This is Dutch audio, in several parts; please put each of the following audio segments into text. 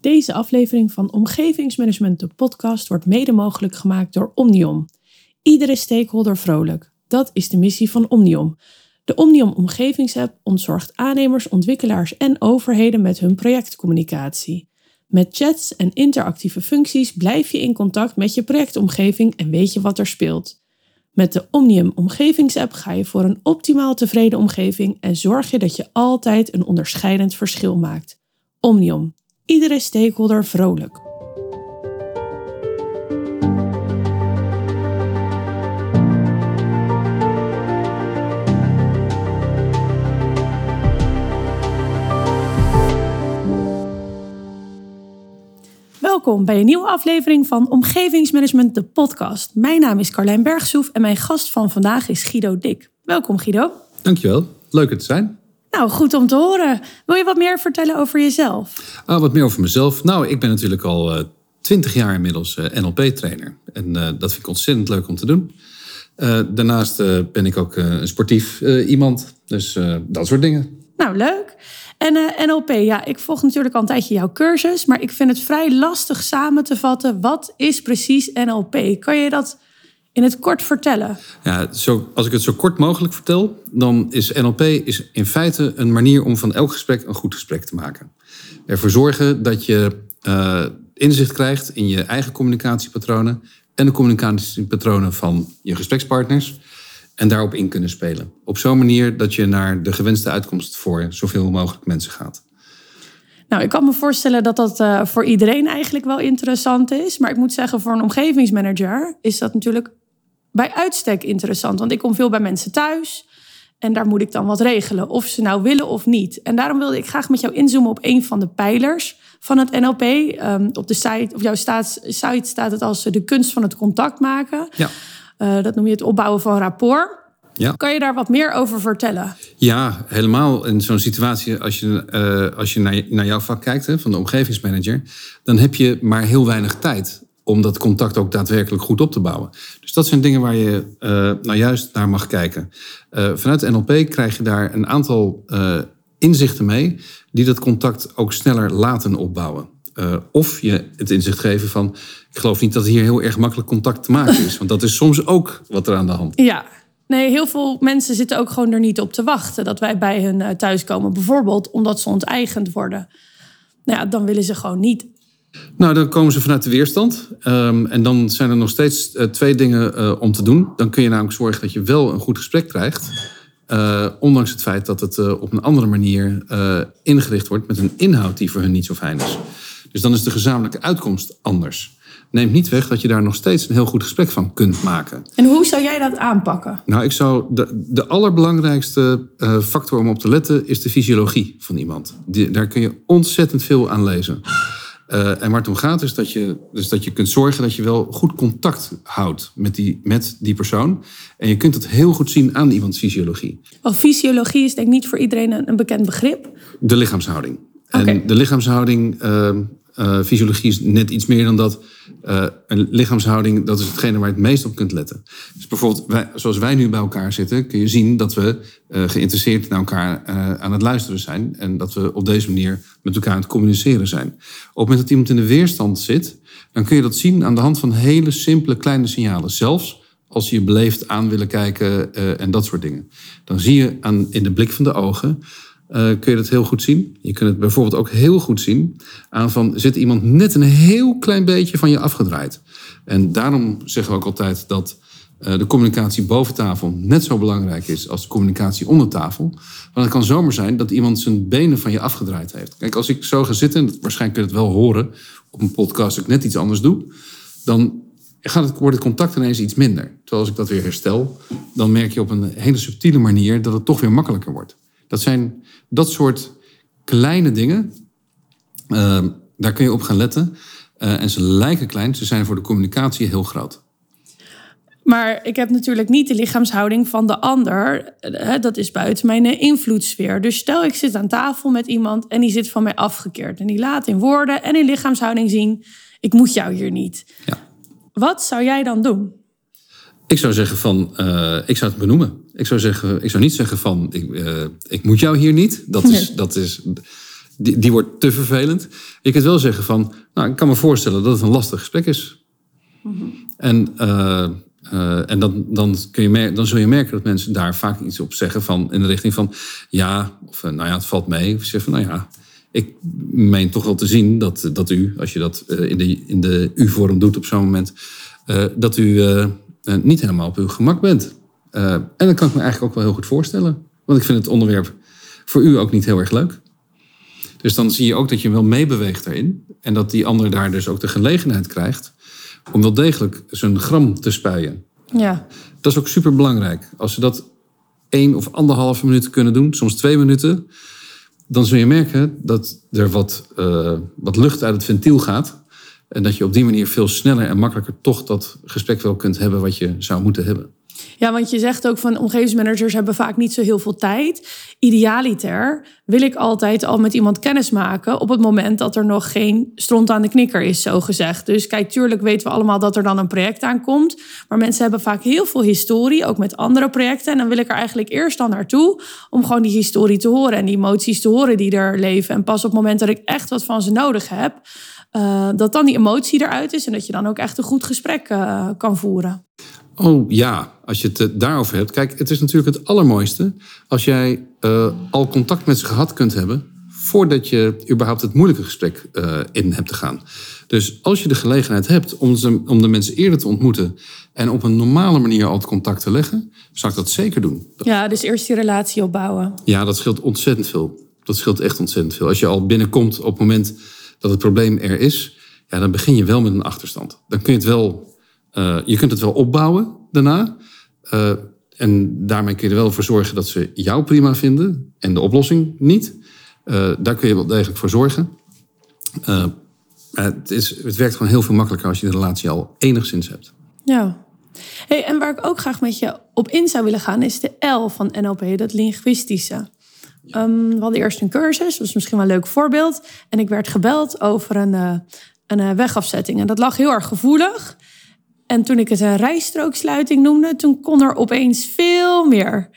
Deze aflevering van Omgevingsmanagement, de podcast, wordt mede mogelijk gemaakt door Omnium. Iedere stakeholder vrolijk. Dat is de missie van Omnium. De Omnium Omgevingsapp ontzorgt aannemers, ontwikkelaars en overheden met hun projectcommunicatie. Met chats en interactieve functies blijf je in contact met je projectomgeving en weet je wat er speelt. Met de Omnium Omgevingsapp ga je voor een optimaal tevreden omgeving en zorg je dat je altijd een onderscheidend verschil maakt. Omnium. Iedere stakeholder vrolijk. Welkom bij een nieuwe aflevering van Omgevingsmanagement, de podcast. Mijn naam is Carlijn Bergsoef en mijn gast van vandaag is Guido Dik. Welkom Guido. Dankjewel, leuk er te zijn. Nou, goed om te horen. Wil je wat meer vertellen over jezelf? Ah, wat meer over mezelf. Nou, ik ben natuurlijk al eh, twintig jaar inmiddels uh, NLP-trainer. En uh, dat vind ik ontzettend leuk om te doen. daarnaast ben ik ook een sportief iemand. Dus dat soort dingen. Nou, leuk. En uh, NLP, ja, ik volg natuurlijk al een tijdje jouw cursus, maar ik vind het vrij lastig samen te vatten. Wat is precies NLP? Kan je dat in het kort vertellen? Ja, zo, als ik het zo kort mogelijk vertel, dan is NLP is in feite een manier om van elk gesprek een goed gesprek te maken. Ervoor zorgen dat je uh, inzicht krijgt in je eigen communicatiepatronen en de communicatiepatronen van je gesprekspartners en daarop in kunnen spelen. Op zo'n manier dat je naar de gewenste uitkomst voor zoveel mogelijk mensen gaat. Nou, ik kan me voorstellen dat dat uh, voor iedereen eigenlijk wel interessant is. Maar ik moet zeggen, voor een omgevingsmanager is dat natuurlijk bij uitstek interessant. Want ik kom veel bij mensen thuis. En daar moet ik dan wat regelen, of ze nou willen of niet. En daarom wilde ik graag met jou inzoomen op een van de pijlers van het NLP. Um, ehm, op de site, op jouw site staat het als de kunst van het contact maken. Ja. Uh, dat noem je het opbouwen van rapport. Ja. Kan je daar wat meer over vertellen? Ja, helemaal in zo'n situatie, als je, uh, als je naar, naar jouw vak kijkt, hè, van de omgevingsmanager, dan heb je maar heel weinig tijd om dat contact ook daadwerkelijk goed op te bouwen. Dus dat zijn dingen waar je uh, nou juist naar mag kijken. Uh, vanuit NLP krijg je daar een aantal inzichten mee die dat contact ook sneller laten opbouwen. of je het inzicht geven van, ik geloof niet dat hier heel erg makkelijk contact te maken is. Want dat is soms ook wat er aan de hand is. Ja, Nee, heel veel mensen zitten ook gewoon er niet op te wachten dat wij bij hun eh, thuiskomen. Bijvoorbeeld omdat ze onteigend worden. Nou ja, dan willen ze gewoon niet. Nou, dan komen ze vanuit de weerstand. Um, en dan zijn er nog steeds uh, twee dingen uh, om te doen. Dan kun je namelijk zorgen dat je wel een goed gesprek krijgt. Uh, ondanks het feit dat het op een andere manier ingericht wordt met een inhoud die voor hun niet zo fijn is. Dus dan is de gezamenlijke uitkomst anders neemt niet weg dat je daar nog steeds een heel goed gesprek van kunt maken. En hoe zou jij dat aanpakken? Nou, ik zou de, de allerbelangrijkste factor om op te letten is de fysiologie van iemand. Die, daar kun je ontzettend veel aan lezen. Uh, en waar het om gaat is dat, je, dus dat je kunt zorgen dat je wel goed contact houdt met die, met die persoon. En je kunt het heel goed zien aan iemands fysiologie. Wel, fysiologie is denk ik niet voor iedereen een, een bekend begrip. De lichaamshouding. Okay. En de lichaamshouding, uh, uh, fysiologie is net iets meer dan dat. Uh, een lichaamshouding, dat is hetgene waar je het meest op kunt letten. Dus bijvoorbeeld, zoals wij nu bij elkaar zitten, kun je zien dat we uh, geïnteresseerd naar elkaar aan het luisteren zijn. En dat we op deze manier met elkaar aan het communiceren zijn. Op het moment dat iemand in de weerstand zit, dan kun je dat zien aan de hand van hele simpele kleine signalen. Zelfs als je beleefd aan willen kijken en dat soort dingen. Dan zie je aan, in de blik van de ogen uh, kun je dat heel goed zien. Je kunt het bijvoorbeeld ook heel goed zien aan van zit iemand net een heel klein beetje van je afgedraaid. En daarom zeggen we ook altijd dat uh, de communicatie boven tafel net zo belangrijk is als de communicatie onder tafel. Want het kan zomaar zijn dat iemand zijn benen van je afgedraaid heeft. Kijk, als ik zo ga zitten, en waarschijnlijk kun je het wel horen op een podcast dat ik net iets anders doe, dan gaat het, wordt het contact ineens iets minder. Terwijl als ik dat weer herstel, dan merk je op een hele subtiele manier dat het toch weer makkelijker wordt. Dat zijn dat soort kleine dingen. Uh, daar kun je op gaan letten. Uh, en ze lijken klein, ze zijn voor de communicatie heel groot. Maar ik heb natuurlijk niet de lichaamshouding van de ander. Dat is buiten mijn invloedssfeer. Dus stel ik zit aan tafel met iemand en die zit van mij afgekeerd. En die laat in woorden en in lichaamshouding zien: ik moet jou hier niet. Ja. Wat zou jij dan doen? Ik zou zeggen van, uh, ik zou het benoemen. Ik zou, zeggen, ik zou niet zeggen van, ik, uh, ik moet jou hier niet. Dat is, dat is, die, die wordt te vervelend. Je kunt wel zeggen van, nou, ik kan me voorstellen dat het een lastig gesprek is. Mhm. En, uh, uh, en dan, dan, kun je dan zul je merken dat mensen daar vaak iets op zeggen van in de richting van, ja, of nou ja, het valt mee. Of zeggen van, nou ja, ik meen toch wel te zien dat, dat u, als je dat in de, in de U-vorm doet op zo'n moment, dat u niet helemaal op uw gemak bent. en dat kan ik me eigenlijk ook wel heel goed voorstellen. Want ik vind het onderwerp voor u ook niet heel erg leuk. Dus dan zie je ook dat je wel meebeweegt daarin. En dat die ander daar dus ook de gelegenheid krijgt om wel degelijk zijn gram te spuien. Ja. Dat is ook super belangrijk. Als ze dat één of anderhalve minuut kunnen doen, soms twee minuten, dan zul je merken dat er wat, uh, wat lucht uit het ventiel gaat. En dat je op die manier veel sneller en makkelijker toch dat gesprek wel kunt hebben wat je zou moeten hebben. Ja, want je zegt ook van omgevingsmanagers hebben vaak niet zo heel veel tijd. Idealiter wil ik altijd al met iemand kennis maken op het moment dat er nog geen stront aan de knikker is, zo gezegd. Dus kijk, tuurlijk weten we allemaal dat er dan een project aankomt. Maar mensen hebben vaak heel veel historie, ook met andere projecten. En dan wil ik er eigenlijk eerst dan naartoe om gewoon die historie te horen en die emoties te horen die er leven. En pas op het moment dat ik echt wat van ze nodig heb, uh, dat dan die emotie eruit is en dat je dan ook echt een goed gesprek uh, kan voeren. Oh ja, als je het eh, daarover hebt. Kijk, het is natuurlijk het allermooiste als jij uh, al contact met ze gehad kunt hebben voordat je überhaupt het moeilijke gesprek uh, in hebt te gaan. Dus als je de gelegenheid hebt om, ze, om de mensen eerder te ontmoeten en op een normale manier al het contact te leggen, zou ik dat zeker doen. Ja, dus eerst die relatie opbouwen. Ja, dat scheelt ontzettend veel. Dat scheelt echt ontzettend veel. Als je al binnenkomt op het moment dat het probleem er is, ja, dan begin je wel met een achterstand. Dan kun je het wel uh, je kunt het wel opbouwen daarna. Uh, en daarmee kun je er wel voor zorgen dat ze jou prima vinden en de oplossing niet. Uh, daar kun je wel degelijk voor zorgen. het, is, het werkt gewoon heel veel makkelijker als je de relatie al enigszins hebt. Ja. Hey, en waar ik ook graag met je op in zou willen gaan, is de L van NLP, dat linguïstische. Um, we hadden eerst een cursus, dat is misschien wel een leuk voorbeeld. En ik werd gebeld over een, een wegafzetting. En dat lag heel erg gevoelig. En toen ik het een rijstrooksluiting noemde, toen kon er opeens veel meer.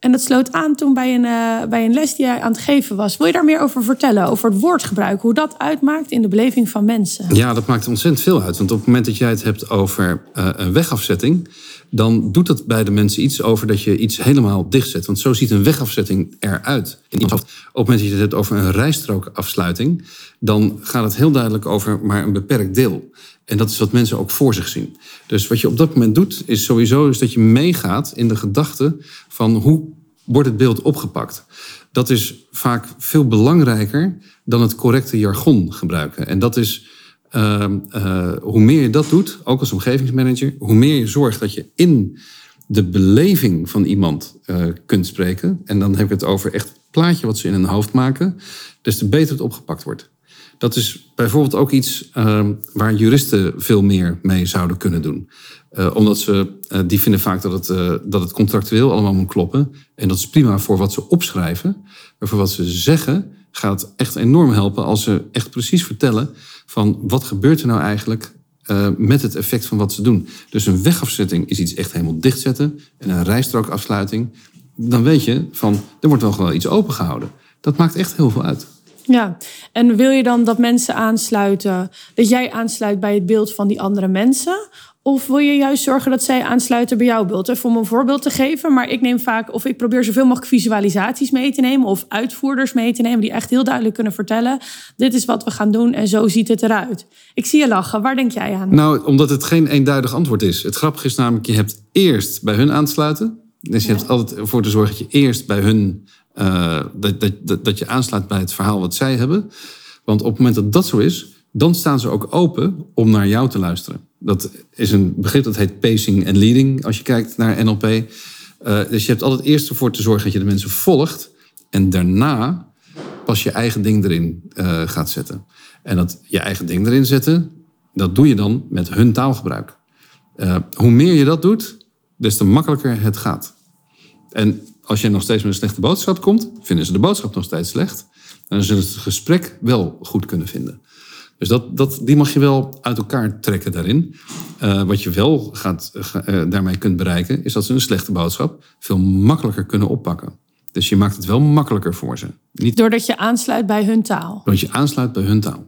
En dat sloot aan toen bij een, uh, bij een les die jij aan het geven was. Wil je daar meer over vertellen? Over het woordgebruik, hoe dat uitmaakt in de beleving van mensen? Ja, dat maakt ontzettend veel uit. Want op het moment dat jij het hebt over uh, een wegafzetting, dan doet dat bij de mensen iets over dat je iets helemaal dichtzet. Want zo ziet een wegafzetting eruit. In Op het moment dat je het hebt over een rijstrookafsluiting, dan gaat het heel duidelijk over maar een beperkt deel. En dat is wat mensen ook voor zich zien. Dus wat je op dat moment doet, is sowieso is dat je meegaat in de gedachte van hoe wordt het beeld opgepakt. Dat is vaak veel belangrijker dan het correcte jargon gebruiken. En dat is, uh, uh, hoe meer je dat doet, ook als omgevingsmanager, hoe meer je zorgt dat je in de beleving van iemand uh, kunt spreken. En dan heb ik het over echt het plaatje wat ze in hun hoofd maken, des te beter het opgepakt wordt. Dat is bijvoorbeeld ook iets uh, waar juristen veel meer mee zouden kunnen doen. Uh, omdat ze, uh, die vinden vaak dat het, uh, dat het contractueel allemaal moet kloppen. En dat is prima voor wat ze opschrijven. Maar voor wat ze zeggen gaat echt enorm helpen als ze echt precies vertellen van wat gebeurt er nou eigenlijk met het effect van wat ze doen. Dus een wegafzetting is iets echt helemaal dichtzetten. En een rijstrookafsluiting, dan weet je van er wordt wel gewoon iets opengehouden. Dat maakt echt heel veel uit. Ja, en wil je dan dat mensen aansluiten, dat jij aansluit bij het beeld van die andere mensen? Of wil je juist zorgen dat zij aansluiten bij jouw beeld? Even om een voorbeeld te geven, maar ik neem vaak, of ik probeer zoveel mogelijk visualisaties mee te nemen of uitvoerders mee te nemen die echt heel duidelijk kunnen vertellen: dit is wat we gaan doen en zo ziet het eruit. Ik zie je lachen. Waar denk jij aan? Nou, omdat het geen eenduidig antwoord is. Het grappige is namelijk, je hebt eerst bij hun aansluiten. Dus je hebt altijd ervoor te zorgen dat je eerst bij hun uh, dat, dat, dat je aansluit bij het verhaal wat zij hebben. Want op het moment dat dat zo is, dan staan ze ook open om naar jou te luisteren. Dat is een begrip dat heet pacing en leading als je kijkt naar NLP. Uh, dus je hebt altijd eerst ervoor te zorgen dat je de mensen volgt. En daarna pas je eigen ding erin uh, gaat zetten. En dat je eigen ding erin zetten, dat doe je dan met hun taalgebruik. Hoe meer je dat doet, des te makkelijker het gaat. En als je nog steeds met een slechte boodschap komt, vinden ze de boodschap nog steeds slecht. En dan zullen ze het gesprek wel goed kunnen vinden. Dus dat, dat, die mag je wel uit elkaar trekken daarin. Uh, wat je wel gaat, uh, daarmee kunt bereiken, is dat ze een slechte boodschap veel makkelijker kunnen oppakken. Dus je maakt het wel makkelijker voor ze. Niet... Doordat je aansluit bij hun taal. Doordat je aansluit bij hun taal.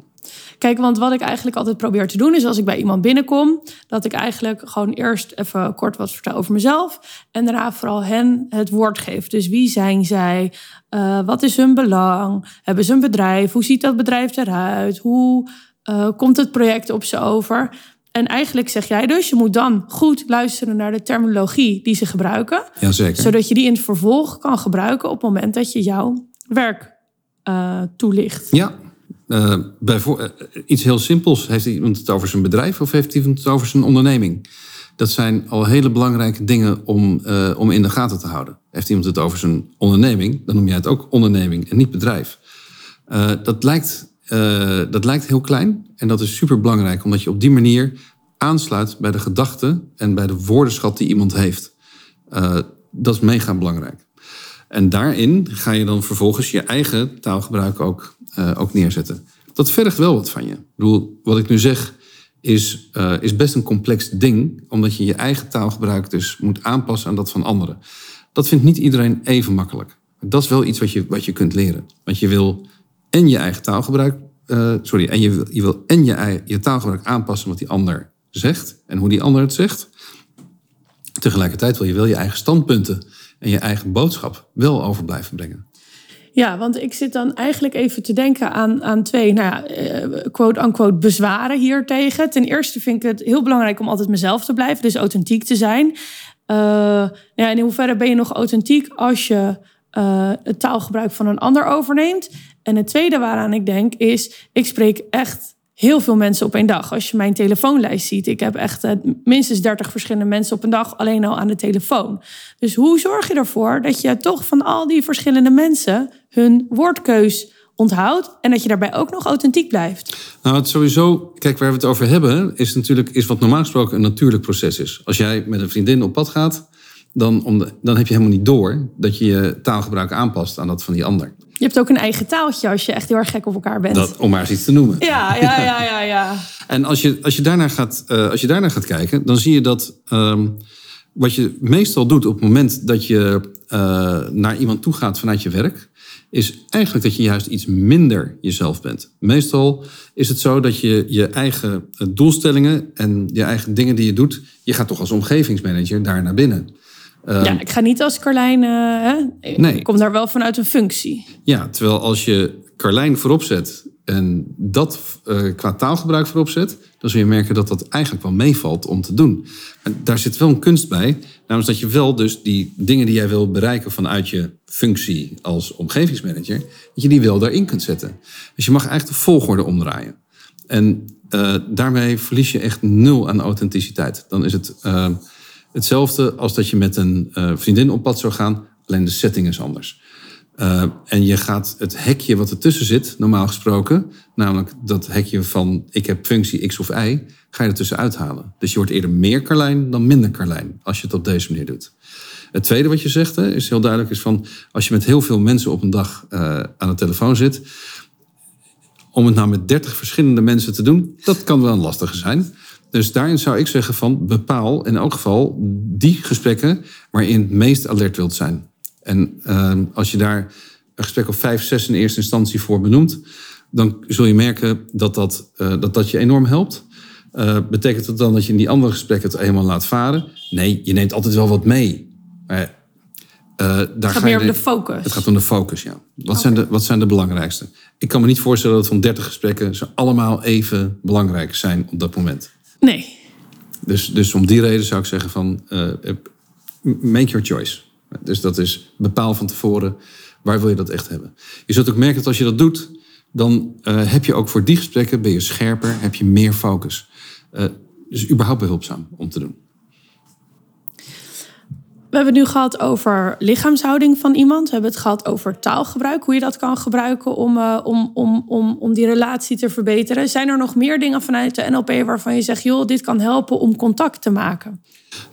Kijk, want wat ik eigenlijk altijd probeer te doen is als ik bij iemand binnenkom, dat ik eigenlijk gewoon eerst even kort wat vertel over mezelf en daarna vooral hen het woord geef. Dus wie zijn zij? Uh, wat is hun belang? Hebben ze een bedrijf? Hoe ziet dat bedrijf eruit? Hoe uh, komt het project op ze over? En eigenlijk zeg jij dus, je moet dan goed luisteren naar de terminologie die ze gebruiken. Jazeker. Zodat je die in het vervolg kan gebruiken op het moment dat je jouw werk uh, toelicht. Ja, uh, iets heel simpels. Heeft iemand het over zijn bedrijf of heeft iemand het over zijn onderneming? Dat zijn al hele belangrijke dingen om, uh, om in de gaten te houden. Heeft iemand het over zijn onderneming, dan noem jij het ook onderneming en niet bedrijf. dat lijkt dat lijkt heel klein en dat is super belangrijk, omdat je op die manier aansluit bij de gedachten en bij de woordenschat die iemand heeft. Dat is mega belangrijk. En daarin ga je dan vervolgens je eigen taalgebruik ook, uh, ook neerzetten. Dat vergt wel wat van je. Ik bedoel, wat ik nu zeg is, is best een complex ding, omdat je je eigen taalgebruik dus moet aanpassen aan dat van anderen. Dat vindt niet iedereen even makkelijk. Dat is wel iets wat je, wat je kunt leren. Want je wil en je eigen taalgebruik, uh, sorry, en je, wil, je wil en je, je taalgebruik aanpassen wat die ander zegt en hoe die ander het zegt. Tegelijkertijd wil je wel je eigen standpunten en je eigen boodschap wel over blijven brengen. Ja, want ik zit dan eigenlijk even te denken aan, aan twee, nou ja, uh, quote-unquote bezwaren hiertegen. Ten eerste vind ik het heel belangrijk om altijd mezelf te blijven, dus authentiek te zijn. Uh, ja, in hoeverre ben je nog authentiek als je uh, het taalgebruik van een ander overneemt? En het tweede waaraan ik denk is, ik spreek echt heel veel mensen op één dag. Als je mijn telefoonlijst ziet, ik heb echt eh, minstens 30 verschillende mensen op een dag alleen al aan de telefoon. Dus hoe zorg je ervoor dat je toch van al die verschillende mensen hun woordkeus onthoudt en dat je daarbij ook nog authentiek blijft? Nou, het sowieso, kijk, waar we het over hebben, is natuurlijk is wat normaal gesproken een natuurlijk proces is. Als jij met een vriendin op pad gaat, dan, om de, dan heb je helemaal niet door dat je je taalgebruik aanpast aan dat van die ander. Je hebt ook een eigen taaltje als je echt heel erg gek op elkaar bent. Dat, om maar eens iets te noemen. Ja, ja, ja, ja. ja. en als je, als, je daarnaar gaat, uh, als je daarnaar gaat kijken, dan zie je dat um, wat je meestal doet op het moment dat je uh, naar iemand toe gaat vanuit je werk, is eigenlijk dat je juist iets minder jezelf bent. Meestal is het zo dat je je eigen eh, doelstellingen en je eigen dingen die je doet, je gaat toch als omgevingsmanager daar naar binnen. Um, ja, ik ga niet als Carlijn. Uh, nee. Ik kom daar wel vanuit een functie. Ja, terwijl als je Carlijn voorop zet en dat uh, qua taalgebruik voorop zet, dan zul je merken dat dat eigenlijk wel meevalt om te doen. En daar zit wel een kunst bij, namelijk dat je wel dus die dingen die jij wil bereiken vanuit je functie als omgevingsmanager, dat je die wel daarin kunt zetten. Dus je mag eigenlijk de volgorde omdraaien. En uh, daarmee verlies je echt nul aan authenticiteit. Dan is het. Hetzelfde als dat je met een uh, vriendin op pad zou gaan, alleen de setting is anders. Uh, en je gaat het hekje wat ertussen zit, normaal gesproken, namelijk dat hekje van ik heb functie X of Y, ga je er tussen uithalen. Dus je wordt eerder meer Carlijn dan minder Carlijn als je het op deze manier doet. Het tweede wat je zegt hè, is heel duidelijk, is van als je met heel veel mensen op een dag uh, aan de telefoon zit, om het nou met 30 verschillende mensen te doen, dat kan wel een lastige zijn. Dus daarin zou ik zeggen van bepaal in elk geval die gesprekken waarin het meest alert wilt zijn. En uh, als je daar een gesprek of vijf, zes in eerste instantie voor benoemt, dan zul je merken dat dat, uh, dat, dat je enorm helpt. Uh, betekent dat dan dat je in die andere gesprekken het helemaal laat varen? Nee, je neemt altijd wel wat mee. Maar, uh, daar het gaat meer om de focus. Het gaat om de focus, ja. Wat, okay. zijn de, wat zijn de belangrijkste? Ik kan me niet voorstellen dat van 30 gesprekken ze allemaal even belangrijk zijn op dat moment. Nee. Dus, dus om die reden zou ik zeggen van uh, make your choice. Dus dat is bepaal van tevoren waar wil je dat echt hebben. Je zult ook merken dat als je dat doet, dan uh, heb je ook voor die gesprekken ben je scherper, heb je meer focus. Uh, dus überhaupt behulpzaam om te doen. We hebben het nu gehad over lichaamshouding van iemand. We hebben het gehad over taalgebruik, hoe je dat kan gebruiken om, uh, om, om, om, om die relatie te verbeteren. Zijn er nog meer dingen vanuit de NLP waarvan je zegt, joh, dit kan helpen om contact te maken?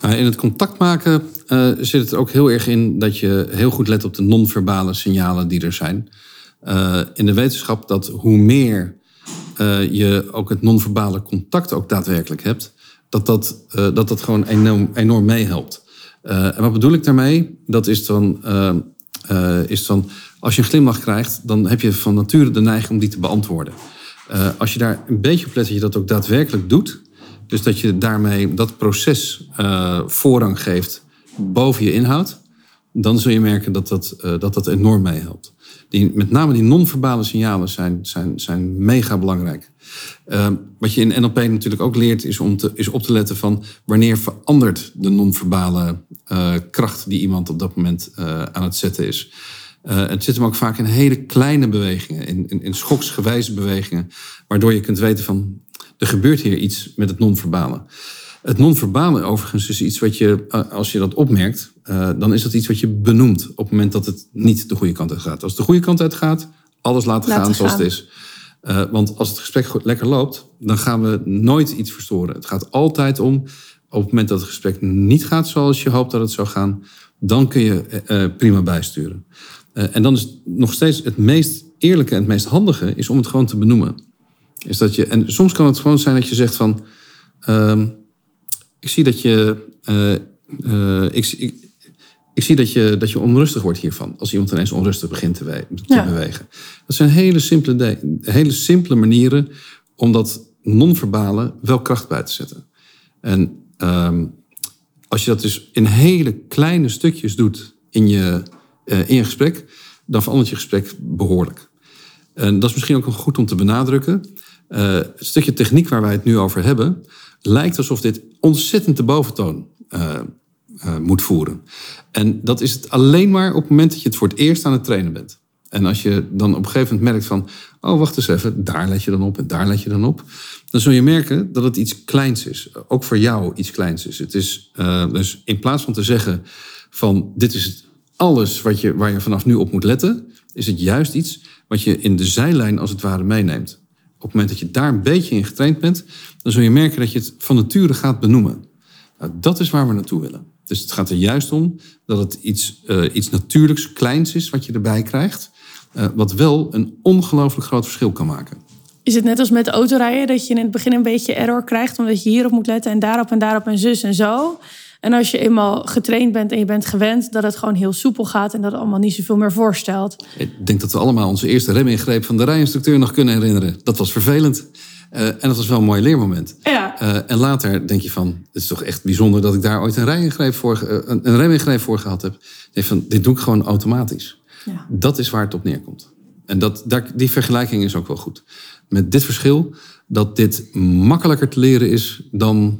Uh, in het contact maken uh, zit het ook heel erg in dat je heel goed let op de non-verbale signalen die er zijn. in de wetenschap dat hoe meer je ook het non-verbale contact ook daadwerkelijk hebt, dat dat, dat, dat gewoon enorm, enorm meehelpt. Uh, en wat bedoel ik daarmee? Dat is dan uh, is van als je een glimlach krijgt, dan heb je van nature de neiging om die te beantwoorden. als je daar een beetje op let dat je dat ook daadwerkelijk doet, dus dat je daarmee dat proces voorrang geeft boven je inhoud, dan zul je merken dat dat, dat, dat enorm meehelpt. Die, met name die non-verbale signalen zijn, zijn, zijn mega belangrijk. Uh, wat je in NLP natuurlijk ook leert, is om te, is op te letten van wanneer verandert de non-verbale uh, kracht die iemand op dat moment uh, aan het zetten is. Uh, het zit hem ook vaak in hele kleine bewegingen, in, in, in schoksgewijze bewegingen, waardoor je kunt weten van er gebeurt hier iets met het non-verbale. Het non-verbale overigens is iets wat je, als je dat opmerkt, uh, dan is dat iets wat je benoemt op het moment dat het niet de goede kant uit gaat. Als het de goede kant uit gaat, alles laten, gaan zoals het is. Uh, want als het gesprek lekker loopt, dan gaan we nooit iets verstoren. Het gaat altijd om, op het moment dat het gesprek niet gaat zoals je hoopt dat het zou gaan, dan kun je uh, prima bijsturen. en dan is nog steeds het meest eerlijke en het meest handige, is om het gewoon te benoemen. Is dat je, en soms kan het gewoon zijn dat je zegt van, ehm, ik zie dat je, ik, ik ik zie dat je, dat je onrustig wordt hiervan. Als iemand ineens onrustig begint te, te bewegen. Dat zijn hele simpele, hele simpele manieren om dat non-verbale wel kracht bij te zetten. En um, als je dat dus in hele kleine stukjes doet in je, uh, in je gesprek, dan verandert je gesprek behoorlijk. En dat is misschien ook goed om te benadrukken. Het stukje techniek waar wij het nu over hebben, lijkt alsof dit ontzettend de boventoon uh, uh, moet voeren. En dat is het alleen maar op het moment dat je het voor het eerst aan het trainen bent. En als je dan op een gegeven moment merkt van, oh wacht eens even, daar let je dan op en daar let je dan op. Dan zul je merken dat het iets kleins is. Ook voor jou iets kleins is. Het is dus in plaats van te zeggen van dit is alles wat je, waar je vanaf nu op moet letten, is het juist iets wat je in de zijlijn als het ware meeneemt. Op het moment dat je daar een beetje in getraind bent, dan zul je merken dat je het van nature gaat benoemen. Nou, dat is waar we naartoe willen. Dus het gaat er juist om dat het iets, uh, iets natuurlijks, kleins is wat je erbij krijgt. Uh, wat wel een ongelooflijk groot verschil kan maken. Is het net als met autorijden, dat je in het begin een beetje error krijgt, omdat je hierop moet letten en daarop en daarop en zus en zo? En als je eenmaal getraind bent en je bent gewend, dat het gewoon heel soepel gaat en dat het allemaal niet zoveel meer voorstelt. Ik denk dat we allemaal onze eerste remingreep van de rijinstructeur nog kunnen herinneren. Dat was vervelend. Uh, en dat was wel een mooi leermoment. Ja. Uh, en later denk je van, het is toch echt bijzonder dat ik daar ooit een, rijingreep voor, uh, een remingreep voor gehad heb. Denk van, dit doe ik gewoon automatisch. Ja. Dat is waar het op neerkomt. En dat, daar, die vergelijking is ook wel goed. Met dit verschil dat dit makkelijker te leren is dan,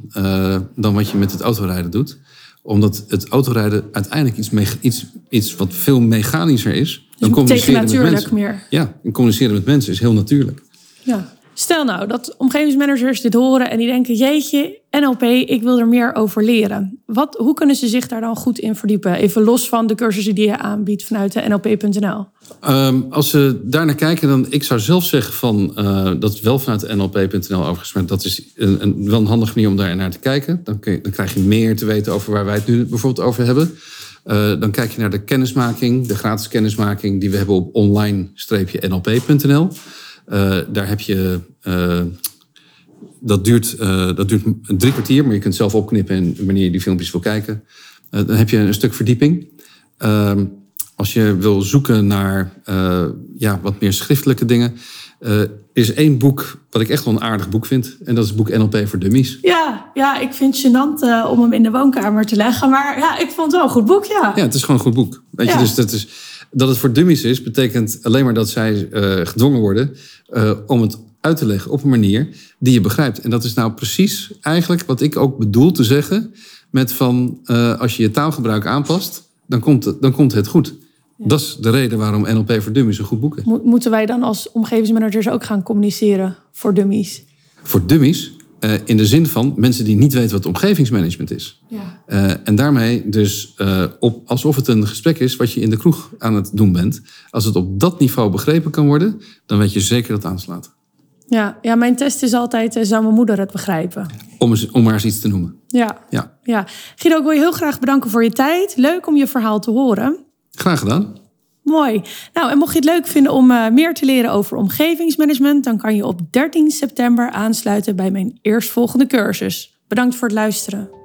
dan wat je met het autorijden doet. Omdat het autorijden uiteindelijk iets, iets, iets wat veel mechanischer is. Dan communiceren met mensen. meer. Ja, en communiceren met mensen is heel natuurlijk. Ja. Stel nou dat omgevingsmanagers dit horen en die denken: jeetje, NLP, ik wil er meer over leren. Wat, hoe kunnen ze zich daar dan goed in verdiepen? Even los van de cursussen die je aanbiedt vanuit de NLP.nl. Um, ehm, als ze daar naar kijken, dan ik zou zelf zeggen van uh, dat wel vanuit NLP.nl overigens, dat is een, een, wel een handige manier om daar naar te kijken. Dan, kun je, dan krijg je meer te weten over waar wij het nu bijvoorbeeld over hebben. Uh, dan kijk je naar de kennismaking, de gratis kennismaking die we hebben op online-nlp.nl. Uh, daar heb je. Uh, dat, duurt, uh, dat duurt drie kwartier, maar je kunt zelf opknippen en wanneer je die filmpjes wil kijken. dan heb je een stuk verdieping. Ehm, als je wil zoeken naar ja, wat meer schriftelijke dingen. is één boek wat ik echt wel een aardig boek vind. En dat is het boek NLP voor Dummies. Ja, ja ik vind het gênant om hem in de woonkamer te leggen. Maar ja, ik vond het wel een goed boek, ja. Ja, het is gewoon een goed boek. Weet ja. je, dus dat is dat het voor dummies is, betekent alleen maar dat zij uh, gedwongen worden uh, om het uit te leggen op een manier die je begrijpt. En dat is nou precies eigenlijk wat ik ook bedoel te zeggen met van uh, als je je taalgebruik aanpast, dan komt het, dan komt het goed. Ja. Dat is de reden waarom NLP voor Dummies een goed boek is. Moeten wij dan als omgevingsmanagers ook gaan communiceren voor dummies? Voor dummies? Uh, in de zin van mensen die niet weten wat omgevingsmanagement is. Ja. Uh, en daarmee dus uh, op, alsof het een gesprek is wat je in de kroeg aan het doen bent. Als het op dat niveau begrepen kan worden, dan weet je zeker dat het aanslaat. Ja, ja mijn test is altijd, zou mijn moeder het begrijpen? Om, eens, om maar eens iets te noemen. Ja. ja. ja. Guido, ik wil je heel graag bedanken voor je tijd. Leuk om je verhaal te horen. Graag gedaan. Mooi. Nou, en mocht je het leuk vinden om uh, meer te leren over omgevingsmanagement, dan kan je op 13 september aansluiten bij mijn eerstvolgende cursus. Bedankt voor het luisteren.